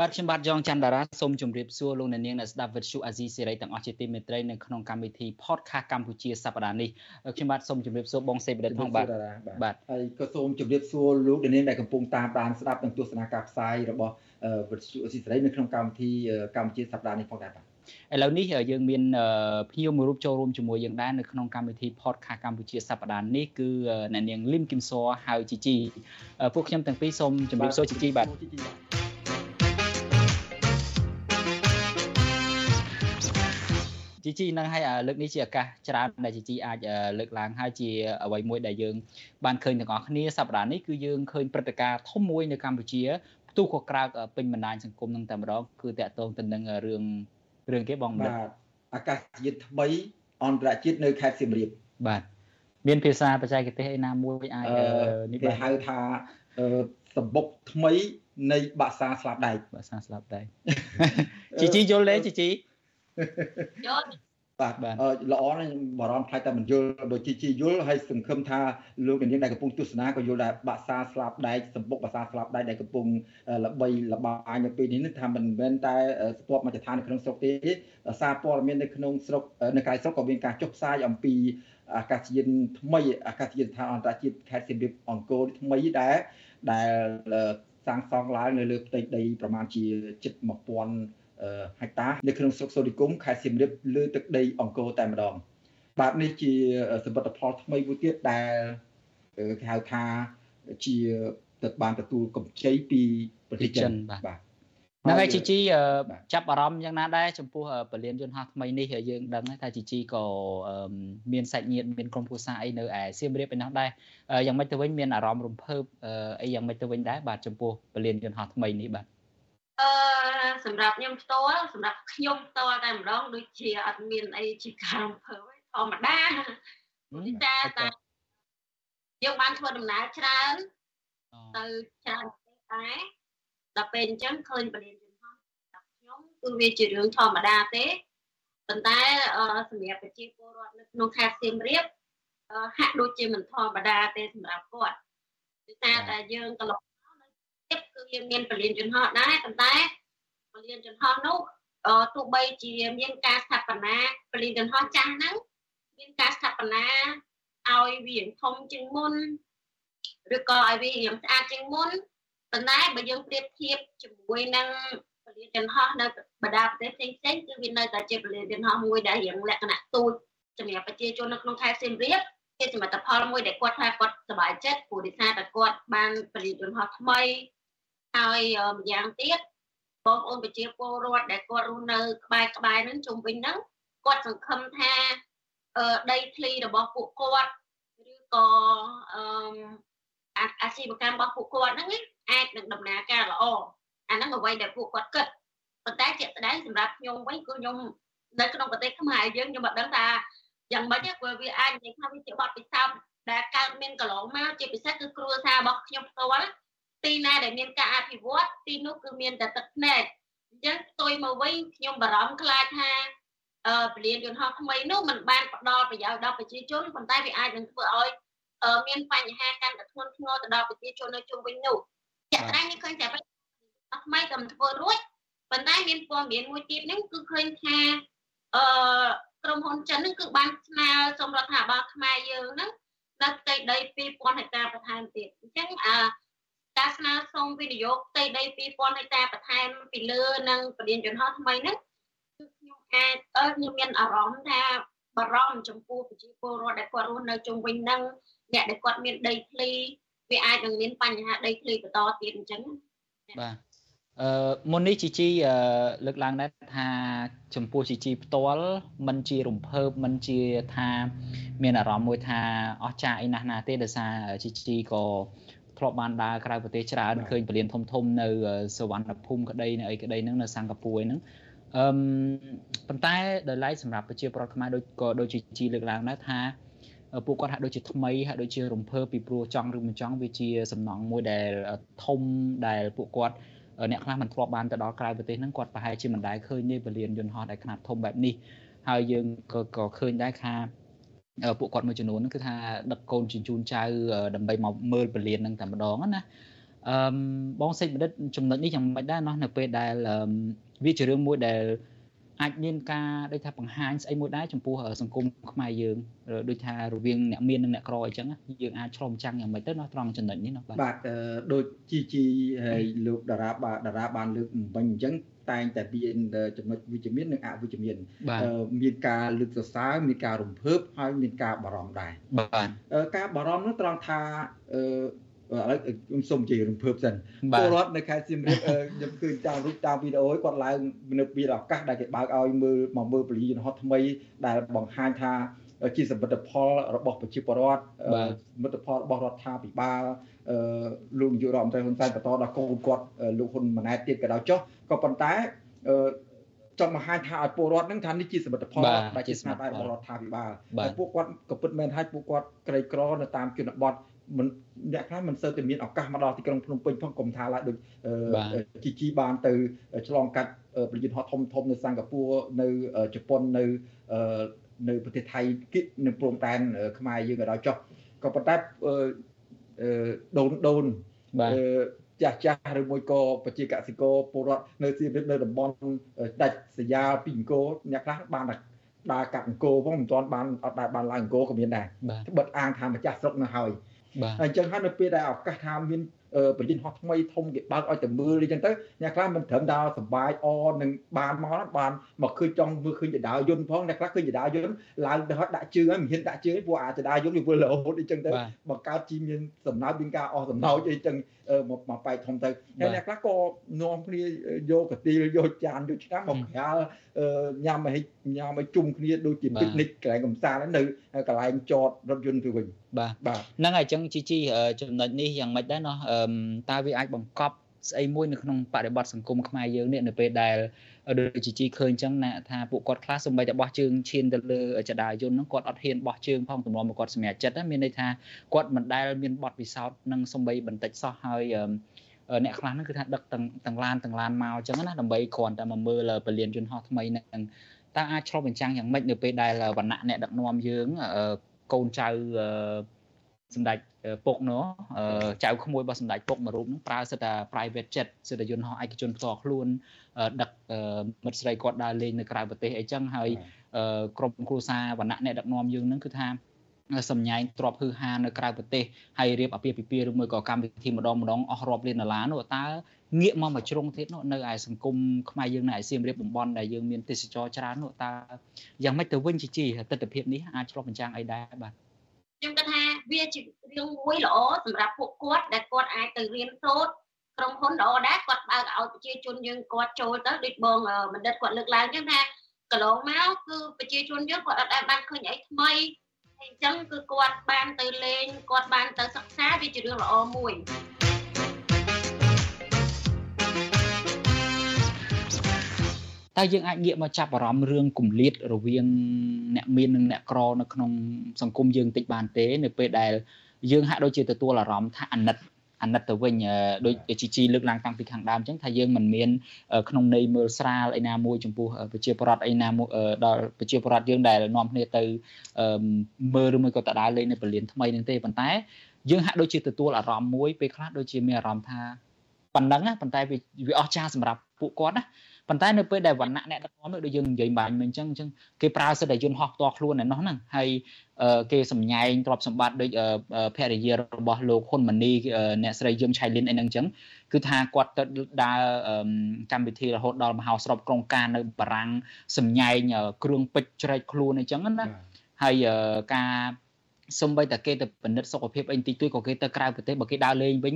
បាទខ្ញុំបាទយ៉ងច័ន្ទតារាសូមជម្រាបសួរលោកអ្នកនាងអ្នកស្ដាប់វិទ្យុអាស៊ីសេរីទាំងអស់ជាទីមេត្រីនៅក្នុងកម្មវិធី podcast កម្ពុជាសប្តាហ៍នេះខ្ញុំបាទសូមជម្រាបសួរបងសេបដិតផងបាទបាទហើយក៏សូមជម្រាបសួរលោកអ្នកនាងដែលកំពុងតាមដានស្ដាប់និងទស្សនាការផ្សាយរបស់វិទ្យុអាស៊ីសេរីនៅក្នុងកម្មវិធីកម្ពុជាសប្តាហ៍នេះផងដែរបាទឥឡូវនេះយើងមានភ្ញៀវមួយរូបចូលរួមជាមួយយើងដែរនៅក្នុងកម្មវិធី podcast កម្ពុជាសប្តាហ៍នេះគឺអ្នកនាងលឹមគឹមសហៅជីជីពួកខ្ញុំទាំងពីរសូមជម្រាបសួរជីជីបាទ ជីជីនឹងឲ្យលើកនេះជាឱកាសច្រើនដែលជីជីអាចលើកឡើងហើយជាអ្វីមួយដែលយើងបានឃើញទាំងអស់គ្នាសប្តាហ៍នេះគឺយើងឃើញព្រឹត្តិការណ៍ធំមួយនៅកម្ពុជាផ្ទុះក៏ក្រើកពេញបណ្ដាញសង្គមនឹងតែម្ដងគឺតាក់ទងទៅនឹងរឿងរឿងគេបងបាទអាកាសយានថ្មីអន្តរជាតិនៅខេត្តសៀមរាបបាទមានភាសាបច្ចេកទេសឯណាមួយអាចនេះបាទហៅថាសម្បុកថ្មីនៃបាសាស្លាប់ដែកបាសាស្លាប់ដែកជីជីយល់ទេជីជី យល់បាទល្អណាស់បារម្ភខ្លាចតែមិនយល់ដូចជាជាយល់ហើយសង្ឃឹមថាលោកនាងដែលកំពុងទស្សនាក៏យល់ដែរបាក់សាស្លាប់ដែកសម្បុកបាក់សាស្លាប់ដែកដែលកំពុងល្បីល្បាញនៅពេលនេះថាមិនមែនតែស្ទាប់មកចឋាននៅក្នុងស្រុកទេសារព័ត៌មាននៅក្នុងស្រុកនៅក្រៅស្រុកក៏មានការចុះផ្សាយអំពីអាកាសយានថ្មីអាកាសយានដ្ឋានអន្តរជាតិខេត្តសៀមរាបអង្គរថ្មីដែរដែលសាងសង់ឡើងនៅលើផ្ទៃដីប្រមាណជាជិត1000 ហិកតានៅក្នុងស្រុកសូរិគុំខេត្តសៀមរាបលើទឹកដីអង្គរតែម្ដងបាទនេះជាសមិទ្ធផលថ្មីមួយទៀតដែលគេហៅថាជាទៅបានទទួលកម្ចីពីប្រទេសចិនបាទហ្នឹងហើយជីជីចាប់អារម្មណ៍យ៉ាងណាដែរចំពោះពលានយន្តហោះថ្មីនេះយើងដឹងថាជីជីក៏មានសាច់ញាតិមានក្រុមគ្រួសារអីនៅឯសៀមរាបឯនោះដែរយ៉ាងម៉េចទៅវិញមានអារម្មណ៍រំភើបអីយ៉ាងម៉េចទៅវិញដែរបាទចំពោះពលានយន្តហោះថ្មីនេះបាទអឺ សម្រាប់ខ្ញុំផ្ទាល់សម្រាប់ខ្ញុំផ្ទាល់តែម្ដងដូចជាអត់មានអីជាការរំភើបទេធម្មតាពីតែតែយើងបានធ្វើដំណើរច្រើនទៅច្រើនប្រទេសដែរដល់ពេលអញ្ចឹងឃើញបរិញ្ញាបត្ររបស់ខ្ញុំគឺវាជារឿងធម្មតាទេប៉ុន្តែសម្រាប់ប្រជាពលរដ្ឋនៅក្នុងខេត្តសៀមរាបហាក់ដូចជាមិនធម្មតាទេសម្រាប់គាត់គឺថាតែយើងកន្លងទៀតគឺយើងមានពលានយន្តហោះដែរប៉ុន្តែ ពលានយន្តហោះនោះទោះបីជាមានការស្ថាបនាពលានយន្តហោះចាស់ហ្នឹងមានការស្ថាបនាឲ្យវាធំជាងមុនឬក៏ឲ្យវារៀងស្អាតជាងមុនប៉ុន្តែបើយើងប្រៀបធៀបជាមួយនឹងពលានយន្តហោះនៅបណ្ដាប្រទេសផ្សេងផ្សេងគឺវានៅតែជាពលានយន្តហោះមួយដែលរៀងលក្ខណៈទូចសម្រាប់ប្រជាជននៅក្នុងខេត្តសៀមរាបជាសមិទ្ធផលមួយដែលគាត់ថាគាត់សប្បាយចិត្តព្រោះដោយសារតែគាត់បានពលានយន្តហោះថ្មីហើយម្យ៉ាងទៀត បងប្អូនប្រជាពលរដ្ឋដែលគាត់រស់នៅក្បែរក្បែរហ្នឹងជុំវិញហ្នឹងគាត់សង្ឃឹមថាដីធ្លីរបស់ពួកគាត់ឬក៏អឺអាជីវកម្មរបស់ពួកគាត់ហ្នឹងអាចនឹងដំណើរការល្អអាហ្នឹងអ្វីដែលពួកគាត់គិតប៉ុន្តែជាក់ស្ដែងសម្រាប់ខ្ញុំវិញគឺខ្ញុំនៅក្នុងប្រទេសខ្មែរយើងខ្ញុំមិនដឹងថាយ៉ាងម៉េចទេព្រោះវាអាចនិយាយថាវាជាបទពិសោធន៍ដែលកើតមានកន្លងមកជាពិសេសគឺគ្រួសាររបស់ខ្ញុំផ្ទាល់ ទីណាដែលមានការអភិវឌ្ឍទីនោះគឺមានតែទឹកភ្នែកអញ្ចឹងផ្ទុយមកវិញខ្ញុំបារម្ភខ្លាចថាអឺពលានយន្តហោះថ្មីនោះมันបានផ្ដល់ប្រយោជន៍ដល់ប្រជាជនប៉ុន្តែវាអាចនឹងធ្វើឲ្យមានបញ្ហាកាន់តែធ្ងន់ធ្ងរទៅដល់ប្រជាជននៅជុំវិញនោះជាក់ស្ដែងនេះឃើញតែថ្មីក៏មិនធ្វើរួចប៉ុន្តែមានព័ត៌មានមួយទៀតនេះគឺឃើញថាអឺក្រុមហ៊ុនចិនហ្នឹងគឺបានស្នើសុំរដ្ឋាភិបាលខ្មែរយើងហ្នឹងនៅផ្ទៃដី2000ហិកតាបន្ថែមទៀតអញ្ចឹងអឺ ការស្នើសុំវិនិយោគផ្ទៃដី2000ហិកតាបន្ថែមពីលើនឹងពលានយន្តហោះថ្មីហ្នឹងគឺខ្ញុំអាចអឺខ្ញុំមានអារម្មណ៍ថាបារម្ភចំពោះប្រជាពលរដ្ឋដែលគាត់រស់នៅជុំវិញហ្នឹងអ្នកដែលគាត់មានដីធ្លីវាអាចនឹងមានបញ្ហាដីធ្លីបន្តទៀតអញ្ចឹងបាទអឺមុននេះជីជីលើកឡើងដែរថាចំពោះជីជីផ្ទាល់มันជារំភើបมันជាថាមានអារម្មណ៍មួយថាអស្ចារ្យអីណាស់ណាទេដោយសារជីជីក៏ ធ្លាប់បានដើរក្រៅប្រទេសច្រើនឃើញពលានធំធំនៅសវណ្ណភូមិក្តីនៅអីក្តីហ្នឹងនៅសិង្ហបុរីហ្នឹងអឺប៉ុន្តែដោយឡែកសម្រាប់ប្រជាប្រដ្ឋខ្មែរដូចក៏ដូចជាជីលើកឡើងដែរថាពួកគាត់ហាក់ដូចជាថ្មីហាក់ដូចជារំភើបពីព្រោះចង់ឬមិនចង់វាជាសំណង់មួយដែលធំដែលពួកគាត់អ្នកខ្លះមិនធ្លាប់បានទៅដល់ក្រៅប្រទេសហ្នឹងគាត់ប្រហែលជាមិនដែលឃើញទេពលានយន្តហោះដែលខ្នាតធំបែបនេះហើយយើងក៏ក៏ឃើញដែរថា ពួកគាត់មួយចំនួនហ្នឹងគឺថាដឹកកូនជញ្ជូនចៅដើម្បីមកមើលពលានហ្នឹងតែម្ដងណាអឺបងសេចបណ្ឌិតចំណុចនេះយ៉ាងម៉េចដែរណោះនៅពេលដែលវាជារឿងមួយដែលអាចមានការដូចថាបង្ហាញស្អីមួយដែរចំពោះសង្គមខ្មែរយើងដូចថារវាងអ្នកមាននិងអ្នកក្រអីចឹងយើងអាចឆ្លុំចាំងយ៉ាងម៉េចទៅណោះត្រង់ចំណុចនេះណោះបាទបាទដូចជីជីហើយលោកតារាបាទតារាបានលើកមិញអញ្ចឹងតែងតែមានចំណុចវិជ្ជមាននិងអវិជ្ជមានមានការលើកសរសើរមានការរំភើបហើយមានការបារម្ភដែរបាទការបារម្ភនោះត្រង់ថាឥឡូវខ្ញុំសូមជិះរំភើបសិនពលរដ្ឋនៅខេត្តសៀមរាបខ្ញុំឃើញតាមរូបតាមវីដេអូគាត់ឡើងនៅពីឱកាសដែលគេបើកឲ្យមើលមកមើលពលិយន្តហោះថ្មីដែលបង្ហាញថា ជាសមិទ្ធផលរបស់ប្រជាពលរដ្ឋសមិទ្ធផលរបស់រដ្ឋាភិបាលលោកនាយករដ្ឋមន្ត្រីហ៊ុនសែនបន្តដល់កូនគាត់លោកហ៊ុនម៉ាណែតទៀតក៏ដោយចុះក៏ប៉ុន្តែចង់បង្ហាញថាឲ្យពលរដ្ឋនឹងថានេះជាសមិទ្ធផលដែលជាស្នាដៃរបស់រដ្ឋាភិបាលហើយពួកគាត់ក៏ពិតមែនហើយពួកគាត់ក្រីក្រនៅតាមជនបទមិនអ្នកខ្លះមិនសូវតែមានឱកាសមកដល់ទីក្រុងភ្នំពេញផងកុំថាឡើយដូចជីជីបានទៅឆ្លងកាត់ប្រយុទ្ធហត់ធំធំនៅសិង្ហបុរីនៅជប៉ុននៅ នៅប្រទេសថៃនៅព្រំដែនខ្មែរយើងក៏ដល់ចុះក៏ប៉ុន្តែដូនដូនចាស់ចាស់ឬមួយក៏ប្រជាកសិករពលរដ្ឋនៅសៀមរាបនៅតំបន់ដាច់សយាពីអង្គរអ្នកខ្លះបានដើរកាត់អង្គរផងមិនទាន់បានអត់ដែរបានឡើងអង្គរក៏មានដែរបិទអាងថាម្ចាស់ស្រុកនៅហើយបាទអញ្ចឹងហើយនៅពេលដែលឱកាសថាមាន ប្រជិនហោះថ្មីធំគេបើកឲ្យទៅមើលអញ្ចឹងទៅអ្នកខ្លះមិនត្រឹមដល់សុបាយអនឹងបានមកបានមកឃើញចង់មើលឃើញចដាយន្តផងអ្នកខ្លះឃើញចដាយន្តឡើងទៅហត់ដាក់ជើងហើយមិនហ៊ានដាក់ជើងព្រោះអាចដាយន្តវាវិលរហូតអញ្ចឹងទៅបង្កើតជីមានសំណើមានការអស់សំណោចអីចឹង មកមកបែកធំទៅហើយអ្នកខ្លះក៏នាំគ្នាយកកាទីលយកចានយកឆ្នាំមកក្រាលញ៉ាំឲ្យញ៉ាំឲ្យជុំគ្នាដូចជាពិកនិចកន្លែងកំសាន្តនៅកន្លែងចតរថយន្តទៅវិញបាទបាទហ្នឹងហើយអញ្ចឹងជីជីចំណុចនេះយ៉ាងម៉េចដែរណោះតើវាអាចបង្កប់ ស្អីមួយនៅក្នុងបរិបទសង្គមខ្មែរយើងនេះនៅពេលដែលដូចជាជីឃើញអញ្ចឹងណាថាពួកគាត់ខ្លះសម្បីតែបោះជើងឈានទៅលើចដាយន្តហ្នឹងគាត់អត់ហ៊ានបោះជើងផងទម្លាប់មកគាត់សម្រេចចិត្តមានន័យថាគាត់មិនដែលមានបទពិសោធន៍នឹងសម្បីបន្តិចសោះហើយអ្នកខ្លះហ្នឹងគឺថាដឹកទាំងទាំងឡានទាំងឡានមកអញ្ចឹងណាដើម្បីគ្រាន់តែមកមើលពលានយន្តហោះថ្មីហ្នឹងតើអាចឆ្លុះបញ្ចាំងយ៉ាងម៉េចនៅពេលដែលវណ្ណៈអ្នកដឹកនាំយើងកូនចៅ សម្ដេចពុកនោះចៅក្មួយរបស់សម្ដេចពុកមួយរូបនោះប្រើសិតតែ private jet សិតតែយន្តហោះឯកជនផ្ទាល់ខ្លួនដឹកមិត្តស្រីគាត់ដើរលេងនៅក្រៅប្រទេសអីចឹងហើយក្រុមគ្រួសារវណ្ណៈអ្នកដឹកនាំយើងនឹងគឺថាសម្ញែងទ្របហឺហានៅក្រៅប្រទេសហើយរៀបអាពាហ៍ពិពាហ៍ឬមួយក៏កម្មវិធីម្ដងម្ដងអស់រាប់លានដុល្លារនោះតើងាកមកមួយជ្រុងទៀតនោះនៅឯសង្គមខ្មែរយើងនៅឯសៀមរាបតំបន់ដែលយើងមានទេសចរច្រើននោះតើយ៉ាងម៉េចទៅវិញជីជីទស្សនវិជ្ជានេះអាចឆ្លុះបញ្ចាំងអីដែរបាទខ្ញុំគិតថា វាជារឿងមួយល្អសម្រាប់ពួកគាត់ដែលគាត់អាចទៅរៀនសូត្រក្រុមហ៊ុនល្អដែរគាត់បើកឲ្យប្រជាជនយើងគាត់ចូលទៅដូចបងបណ្ឌិតគាត់លើកឡើងចឹងថាកន្លងមកគឺប្រជាជនយើងគាត់អត់ដែលបានឃើញអីថ្មីអញ្ចឹងគឺគាត់បានទៅលេងគាត់បានទៅសិក្សាវាជារឿងល្អមួយ តើយើងអាចងាកមកចាប់អារម្មណ៍រឿងគម្លាតរវាងអ្នកមាននិងអ្នកក្រនៅក្នុងសង្គមយើងតិចបានទេ នៅពេលដែលយើងហាក់ដូចជាទទួលអារម្មណ៍ថាអាណិតអាណិតទៅវិញដូចជីជីលើកឡើងតាំងពីខាងដើមអញ្ចឹងថាយើងមិនមានក្នុងន័យមើលស្រាលឯណាមួយចំពោះប្រជាពលរដ្ឋឯណាមួយដល់ប្រជាពលរដ្ឋយើងដែលនាំគ្នាទៅមើលឬមួយក៏តដើរលេងនៅពលានថ្មីនឹងទេប៉ុន្តែយើងហាក់ដូចជាទទួលអារម្មណ៍មួយពេលខ្លះដូចជាមានអារម្មណ៍ថាប៉ុណ្ណឹងប៉ុន្តែវាអស្ចារ្យសម្រាប់ពួកគាត់ណា ប៉ុន្តែនៅពេលដែលវណ្ណៈអ្នកដឹកនាំដូចយើងនិយាយបាញ់មិញអញ្ចឹងអញ្ចឹងគេប្រើសិទ្ធិយន្តហោះផ្ទាល់ខ្លួនឯនោះហ្នឹងហើយគេសម្ញែងទ្រព្យសម្បត្តិដូចភរិយារបស់លោកហ៊ុនម៉ាណីអ្នកស្រីយឹមឆៃលីនអីហ្នឹងអញ្ចឹងគឺថាគាត់ទៅដើរកម្មវិធីរហូតដល់មហោស្រពក្រុងការនៅបារាំងសម្ញែងគ្រឿងពេជ្រជ្រែកខ្លួនអីចឹងណាហើយការសំបីតែគេទៅពិនិត្យសុខភាពអីតិចតួចក៏គេទៅក្រៅប្រទេសបើគេដើរលេងវិញ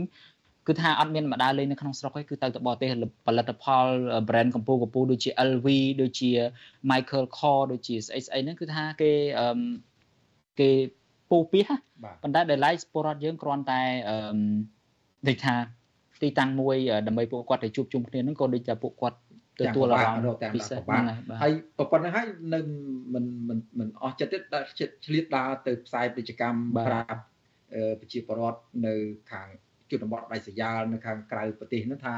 គឺថាអត់មានម្ដាលេងនៅក្នុងស្រុកទេគឺទៅទៅបរទេសផលិតផល brand កម្ពុជាកម្ពុជាដូចជា LV ដូចជា Michael Kors ដូចជាស្អីស្អីហ្នឹងគឺថាគេអឺគេពោពីហ่ะប៉ុន្តែដែល like ពលរដ្ឋយើងគ្រាន់តែអឺដូចថាទីតាំងមួយដើម្បីពួកគាត់ទៅជួបជុំគ្នាហ្នឹងក៏ដូចតែពួកគាត់ទទួលអារម្មណ៍ពិសេសហ្នឹងហើយប៉ុណ្ណឹងហើយនៅមិនមិនមិនអស់ចិត្តទេឆ្លៀតដើរទៅផ្សាយពាណិជ្ជកម្មប្រាប់ប្រជាពលរដ្ឋនៅខាង ជនបទដៃសយ៉ាលនៅខាងក្រៅប្រទេសនោះថា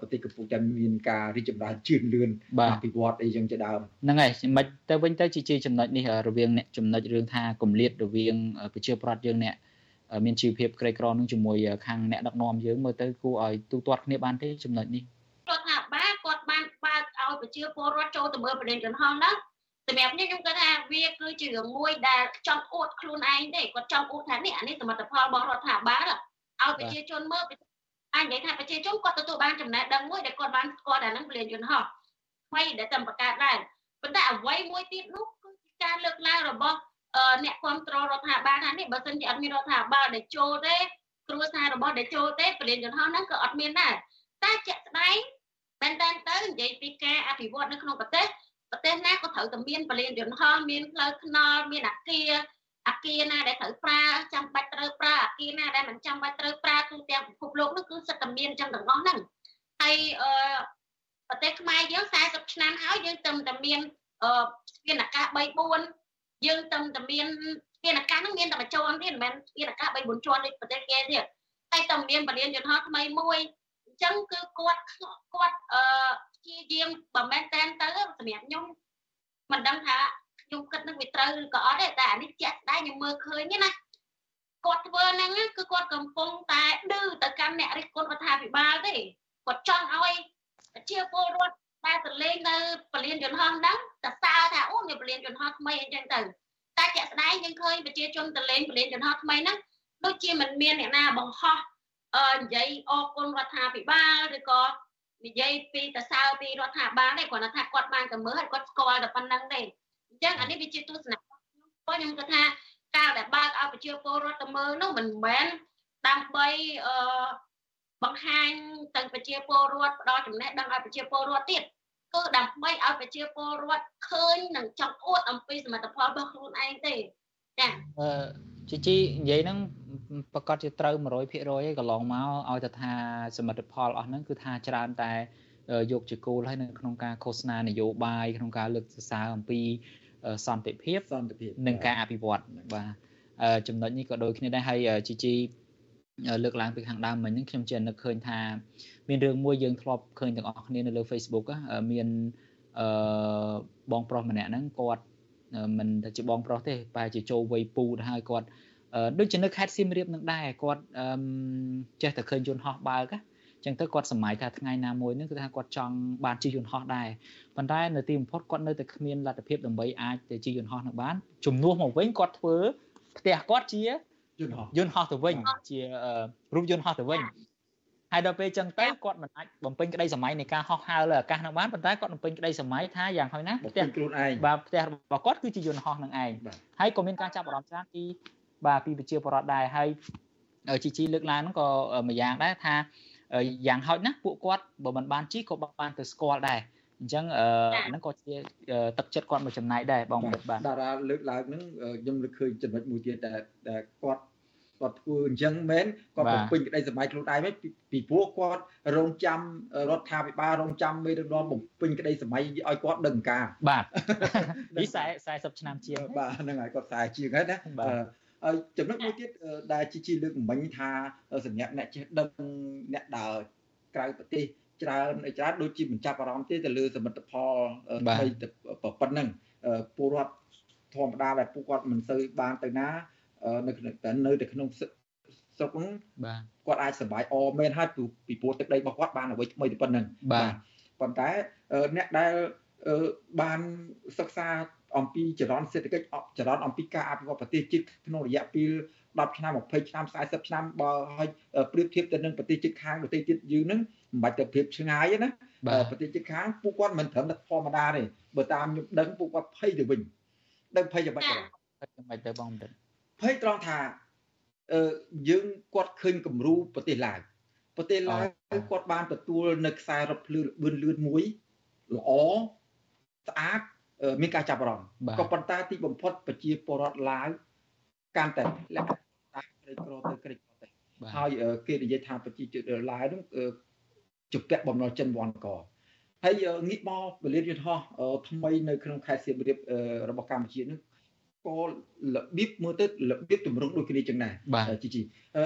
ប្រទេសកំពុងតែមានការរីកចម្រើនជឿនលឿនអភិវឌ្ឍអីចឹងជាដើមហ្នឹងហើយមិនទៅវិញទៅជាចំណុចនេះរវាងអ្នកចំណុចរឿងថាគម្លាតរវាងប្រជាប្រដ្ឋយើងអ្នកមានជីវភាពក្រីក្រនឹងជាមួយខាងអ្នកដឹកនាំយើងមើលទៅគួរឲ្យទូទាត់គ្នាបានទេចំណុចនេះគាត់ថាបាទគាត់បានបើកឲ្យប្រជាពលរដ្ឋចូលទៅមើលប្រទេសចំហហ្នឹងសម្រាប់ខ្ញុំខ្ញុំគាត់ថាវាគឺជារឿងមួយដែលចង់អួតខ្លួនឯងទេគាត់ចង់អួតថានេះអានេះសមិទ្ធផលរបស់រដ្ឋាភិបាល ឲ្យប្រជាជនមើលអាចនិយាយថាប្រជាជនគាត់ទទួលបានចំណេះដឹងមួយដែលគាត់បានស្គាល់តែនឹងពលានយន្តហោះថ្មីដែលតែបង្កើតដែរប៉ុន្តែអ្វីមួយទៀតនោះគឺជាការលើកឡើងរបស់អ្នកគ្រប់គ្រងរដ្ឋាភិបាលថានេះបើសិនជាអត់មានរដ្ឋាភិបាលដែលចូលទេគ្រួសាររបស់ដែលចូលទេពលានយន្តហោះហ្នឹងក៏អត់មានដែរតែជាក់ស្ដែងមែនតើទៅនិយាយពីការអភិវឌ្ឍនៅក្នុងប្រទេសប្រទេសណាក៏ត្រូវតែមានពលានយន្តហោះមានផ្លូវថ្នល់មានអាគារ អាគារណាដែលត្រូវប្រើចាំបាច់ត្រូវប្រើអាគារណាដែលមិនចាំបាច់ត្រូវប្រើទូទាំងពិភពលោកនោះគឺសិតតែមានចឹងទាំងអស់ហ្នឹងហើយអឺប្រទេសខ្មែរយើង40ឆ្នាំហើយយើងទៅតែមានអឺស្ពានអាកាស3 4យើងទៅតែមានស្ពានអាកាសហ្នឹងមានតែមួយជាន់ទៀតមិនមែនស្ពានអាកាស3 4ជាន់ដូចប្រទេសគេទៀតតែតែមានពលានយន្តហោះថ្មីមួយអញ្ចឹងគឺគាត់គាត់អឺព្យាយាមបើមែនតែនទៅសម្រាប់ខ្ញុំមិនដឹងថា ខ្ញុំគិតនឹងវាត្រូវឬក៏អត់ទេតែអានេះជាក់ស្ដែងខ្ញុំមើលឃើញណាគាត់ធ្វើហ្នឹងគឺគាត់កំពុងតែឌឺទៅកាន់អ្នករិះគន់រដ្ឋាភិបាលទេគាត់ចង់ឲ្យជាពលរដ្ឋតែទៅលេងនៅពលានយន្តហោះហ្នឹងតែសើថាអូមានពលានយន្តហោះថ្មីអីចឹងទៅតែជាក់ស្ដែងយើងឃើញប្រជាជនទៅលេងពលានយន្តហោះថ្មីហ្នឹងដូចជាមិនមានអ្នកណាបង្ហោះអឺនិយាយអរគុណរដ្ឋាភិបាលឬក៏និយាយពីតសើពីរដ្ឋាភិបាលទេគ្រាន់តែថាគាត់បានទៅមើលហើយគាត់ស្គាល់តែប៉ុណ្្នឹងទេ អញ្ចឹងអានេះវាជាទស្សនៈរបស់ខ្ញុំគាត់ថាការដែលបើកឲ្យប្រជាពលរដ្ឋទៅមើលនោះមិនមែនដើម្បីអឺបង្ហាញទៅប្រជាពលរដ្ឋផ្ដល់ចំណេះដឹងឲ្យប្រជាពលរដ្ឋទៀតគឺដើម្បីឲ្យប្រជាពលរដ្ឋឃើញនិងចង់អួតអំពីសមិទ្ធផលរបស់ខ្លួនឯងទេចាអឺជីជីនិយាយហ្នឹងប្រកាសជាត្រូវ100%ឯងកន្លងមកឲ្យទៅថាសមិទ្ធផលអស់ហ្នឹងគឺថាច្រើនតែយកជាគោលហើយនៅក្នុងការឃោសនានយោបាយក្នុងការលើកសរសើរអំពី សន្តិភាពសន្តិភាពនិងការអភិវឌ្ឍបាទចំណុចនេះក៏ដូចគ្នាដែរហើយជីជីលើកឡើងពីខាងដើមមិញហ្នឹងខ្ញុំជានឹកឃើញថាមានរឿងមួយយើងធ្លាប់ឃើញទាំងអស់គ្នានៅលើ Facebook មានអឺបងប្រុសម្នាក់ហ្នឹងគាត់មិនថាជាបងប្រុសទេបែរជាចូលវ័យពូទៅហើយគាត់ដូចជានៅខេត្តសៀមរាបនឹងដែរគាត់ចេះតែឃើញយន្តហោះបើក ចឹងទៅគាត់សម័យថាថ្ងៃណាមួយនឹងគឺថាគាត់ចង់បានជិះយន្តហោះដែរប៉ុន្តែនៅទីបំផុតគាត់នៅតែគ្មានលទ្ធភាពដើម្បីអាចទៅជិះយន្តហោះនឹងបានជំនួសមកវិញគាត់ធ្វើផ្ទះគាត់ជាយន្តហោះយន្តហោះទៅវិញជារូបយន្តហោះទៅវិញហើយដល់ពេលចឹងទៅគាត់មិនអាចបំពេញក្តីសម័យនៃការហោះហើរលើអាកាសនឹងបានប៉ុន្តែគាត់បំពេញក្តីសម័យថាយ៉ាងហោចណាផ្ទះខ្លួនឯងបាទផ្ទះរបស់គាត់គឺជាយន្តហោះនឹងឯងហើយក៏មានការចាប់អារម្មណ៍ច្រើនពីបាទពីប្រជាពលរដ្ឋដែរហើយជីជីលើកឡើងហ្នឹងក៏មួយយ៉ាងដែរថា យ៉ាងហោចណាស់ពួកគាត់បើមិនបានជីក៏បានទៅស្គាល់ដែរអញ្ចឹងហ្នឹងក៏ជាទឹកចិត្តគាត់មួយចំណែកដែរបងបណ្ឌិតបាទតារាលើកឡើងហ្នឹងខ្ញុំលើកឃើញចំណុចមួយទៀតដែលគាត់គាត់ធ្វើអញ្ចឹងមែនគាត់បំពេញក្តីសម័យខ្លួនឯងវិញពីព្រោះគាត់រងចាំរដ្ឋាភិបាលរងចាំមេដឹកនាំបំពេញក្តីសម័យឲ្យគាត់ដឹងការបាទនេះ40ឆ្នាំជាងបាទហ្នឹងហើយគាត់40ជាងហើយណាហើយ ចំណុចមួយទៀតដែលជីជីលើកមិញថាសម្រាប់អ្នកចេះដឹងអ្នកដើរក្រៅប្រទេសច្រើនច្រើនដូចជាមិនចាប់អារម្មណ៍ទេទៅលើសមិទ្ធផលថ្មីប៉ុណ្ណឹងពលរដ្ឋធម្មតាដែលពួកគាត់មិនសូវបានទៅណានៅតែនៅតែក្នុងស្រុកហ្នឹងបាទគាត់អាចសប្បាយអមែនហើយពីព្រោះទឹកដីរបស់គាត់បានអ្វីថ្មីទៅប៉ុណ្ណឹងបាទប៉ុន្តែអ្នកដែលបានសិក្សា អំពីចរន្តសេដ្ឋកិច្ចចរន្តអំពីការអភិវឌ្ឍប្រទេសជាតិក្នុងរយៈពេល10ឆ្នាំ20ឆ្នាំ40ឆ្នាំបើឲ្យប្រៀបធៀបទៅនឹងប្រទេសជិតខាងប្រទេសទៀតយើងហ្នឹងមិនបាច់ទៅប្រៀបឆ្ងាយណាប្រទេសជិតខាងពួកគាត់មិនត្រឹមតែធម្មតាទេបើតាមខ្ញុំដឹងពួកគាត់ភ័យទៅវិញដឹងភ័យយ៉ាងម៉េចទៅយ៉ាងម៉េចទៅបងមិនភ័យត្រង់ថាអឺយើងគាត់ឃើញគំរូប្រទេសឡាវប្រទេសឡាវគាត់បានទទួលនៅខ្សែរថភ្លើងលឿនលឿនមួយល្អស្អាត មានការចាប់អារម្មណ៍ក៏ប៉ុន្តែទីបំផុតប្រជាពលរដ្ឋឡាវកាន់តែលក្ខណៈក្រីក្រទៅក្រីក្រទៅហើយគេនិយាយថាប្រជាជនឡាវនោះជំពាក់បំណុលចិនវ៉ាន់កហើយងាកមកពលានយន្តហោះថ្មីនៅក្នុងខេត្តសៀមរាបរបស់កម្ពុជានេះក៏របៀបមើលទៅរបៀបទម្រង់ដូចគ្នាចឹងដែរជីជី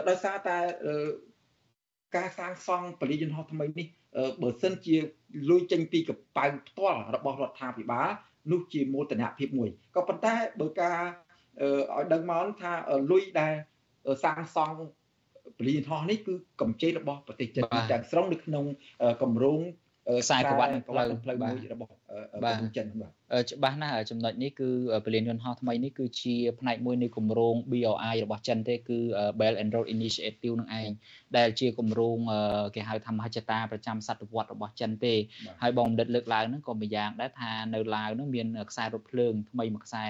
ដោយសារតែការសាងសង់ពលានយន្តហោះថ្មីនេះបើសិនជាលុយចេញពីកប៉ៅផ្ទាល់របស់រដ្ឋាភិបាល នោះជាមោទនភាពមួយក៏ប៉ុន្តែបើការឲ្យដឹងមកថាលុយដែលសាងសង់ពលានយន្តហោះនេះគឺកម្ចីរបស់ប្រទេសចិនទាំងស្រុងនៅក្នុងគម្រោង ខ្សែក្រវ៉ាត់និងផ្លូវផ្លូវមួយរបស់បាទចិនបាទច្បាស់ណាស់ចំណុចនេះគឺពលានយន្តហោះថ្មីនេះគឺជាផ្នែកមួយនៃគម្រោង BRI របស់ចិនទេគឺ Belt and Road Initiative នឹងឯងដែលជាគម្រោងគេហៅថាមហិច្ឆតាប្រចាំសតវត្សរបស់ចិនទេហើយបងបណ្ឌិតលើកឡើងហ្នឹងក៏ម្យ៉ាងដែរថានៅឡាវហ្នឹងមានខ្សែរថភ្លើងថ្មីមួយខ្សែ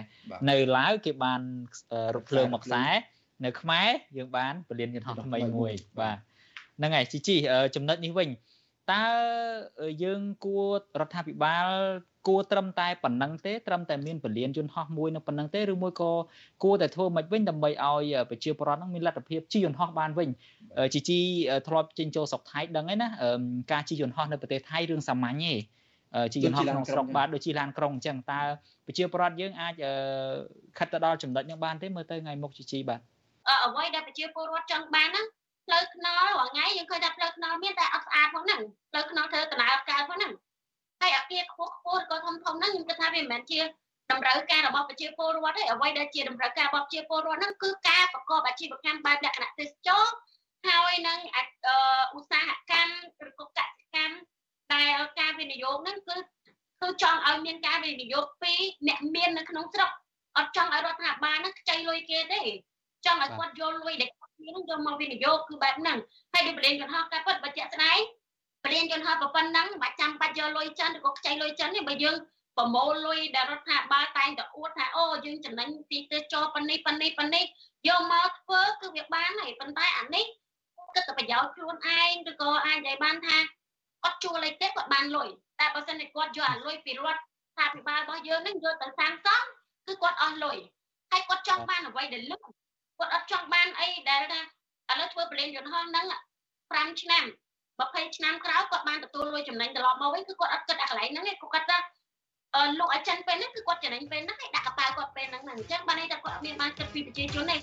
នៅឡាវគេបានរថភ្លើងមួយខ្សែនៅខ្មែរយើងបានពលានយន្តហោះថ្មីមួយបាទហ្នឹងហើយជីជីចំណុចនេះវិញ តើយើងគួររដ្ឋាភិបាលគួរត្រឹមតែប៉ុណ្ណឹងទេត្រឹមតែមានពលានយន្តហោះមួយនៅប៉ុណ្ណឹងទេឬមួយក៏គួរតែធ្វើមិនវិញដើម្បីឲ្យប្រជាពលរដ្ឋនឹងមានលទ្ធភាពជិះយន្តហោះបានវិញជីជីធ្លាប់ចេញចូលស្រុកថៃដឹងហើយណាការជិះយន្តហោះនៅប្រទេសថៃរឿងសាមញ្ញទេជិះយន្តហោះក្នុងស្រុកបាទដូចជាឡានក្រុងអញ្ចឹងតើប្រជាពលរដ្ឋយើងអាចខិតទៅដល់ចំណុចនេះបានទេមើលទៅថ្ងៃមុខជីជីបាទអ្វីដែលប្រជាពលរដ្ឋចង់បានណា ផ្លូវថ្នល់រាល់ថ្ងៃយើងឃើញថាផ្លូវថ្នល់មានតែអត់ស្អាតផងហ្នឹងផ្លូវថ្នល់ធ្វើដំណើរអត់កើតផងហ្នឹងហើយអាគារខ្ពស់ខ្ពស់ក៏ធំធំហ្នឹងខ្ញុំគិតថាវាមិនមែនជាតម្រូវការរបស់ប្រជាពលរដ្ឋទេអ្វីដែលជាតម្រូវការរបស់ប្រជាពលរដ្ឋហ្នឹងគឺការប្រកបអាជីវកម្មបែបលក្ខណៈទេសចរហើយនឹងឧស្សាហកម្មឬក៏កសិកម្មដែលការវិនិយោគហ្នឹងគឺគឺចង់ឲ្យមានការវិនិយោគពីអ្នកមាននៅក្នុងស្រុកអត់ចង់ឲ្យរដ្ឋាភិបាលហ្នឹងខ្ចីលុយគេទេចង់ឲ្យគាត់យកលុយដែល គ្នានឹងយកមកវិនិយោគគឺបែបហ្នឹងហើយដូចបរិញ្ញាយន្តហោះការពិតបើជាក់ស្ដែងបរិញ្ញាយន្តហោះប៉ុណ្ណឹងមិនបាច់ចាំបាច់យកលុយចិនឬក៏ខ្ចីលុយចិនទេបើយើងប្រមូលលុយដែលរដ្ឋាភិបាលតែងតែអួតថាអូយើងចំណេញទីទេសចរប៉ុណ្នេះប៉ុណ្នេះប៉ុណ្នេះយកមកធ្វើគឺវាបានហើយប៉ុន្តែអានេះគិតតែប្រយោជន៍ខ្លួនឯងឬក៏អាចនិយាយបានថាគាត់ជួលអីទេគាត់បានលុយតែបើសិនជាគាត់យកអាលុយពីរដ្ឋាភិបាលរបស់យើងនឹងយកទៅសាងសង់គឺគាត់អស់លុយហើយគាត់ចង់បានអ្វីដែលលឿន គាត់អត់ចង់បានអីដែលថាឥឡូវធ្វើប្រលេងយន្តហោះហ្នឹង5ឆ្នាំ20ឆ្នាំក្រោយគាត់បានទទួលលុយចំណេញត្រឡប់មកវិញគឺគាត់អត់គិតអាកន្លែងហ្នឹងទេគាត់គាត់ថាអឺលោកឲ្យចិនពេលហ្នឹងគឺគាត់ចំណេញពេលហ្នឹងឯងដាក់កប៉ាល់គាត់ពេលហ្នឹងហ្នឹងអញ្ចឹងបានន័យថាគាត់អត់មានបានគិតពីប្រជាជនទេ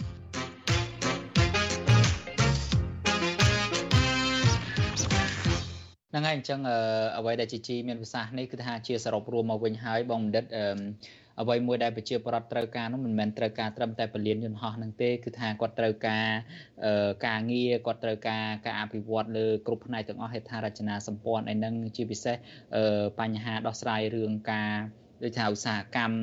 ហ្នឹងហើយអញ្ចឹងអ្វីដែលជីជីមានប្រសាសន៍នេះគឺថាជាសរុបរួមមកវិញហើយបងបណ្ឌិតអ្វីមួយដែលប្រជាពលរដ្ឋត្រូវការនោះមិនមែនត្រូវការត្រឹមតែពលានយន្តហោះនឹងទេគឺថាគាត់ត្រូវការការងារគាត់ត្រូវការការអភិវឌ្ឍលើគ្រប់ផ្នែកទាំងអស់ហេដ្ឋារចនាសម្ព័ន្ធឯនឹងជាពិសេសបញ្ហាដោះស្រាយរឿងការ ដូចថាឧស្សាហកម្ម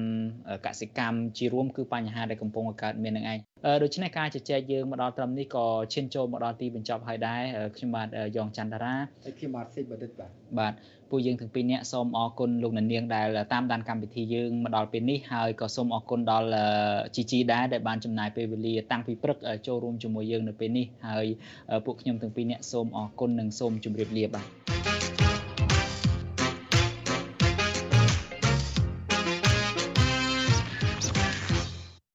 កសិកម្មជារួមគឺបញ្ហាដែលកំពុងកើតមាននឹងឯងដូច្នេះការជជែកយើងមកដល់ត្រឹមនេះក៏ឈានចូលមកដល់ទីបញ្ចប់ហើយដែរខ្ញុំបាទយ៉ងច័ន្ទតារាហើយខ្ញុំបាទសេចបណ្ឌិតបាទបាទពួកយើងទាំងពីរនាក់សូមអរគុណលោកនាងដែលតាមដានកម្មវិធីយើងមកដល់ពេលនេះហើយក៏សូមអរគុណដល់ជីជីដែរដែលបានចំណាយពេលវេលាតាំងពីព្រឹកចូលរួមជាមួយយើងនៅពេលនេះហើយពួកខ្ញុំទាំងពីរនាក់សូមអរគុណនិងសូមជម្រាបលាបាទ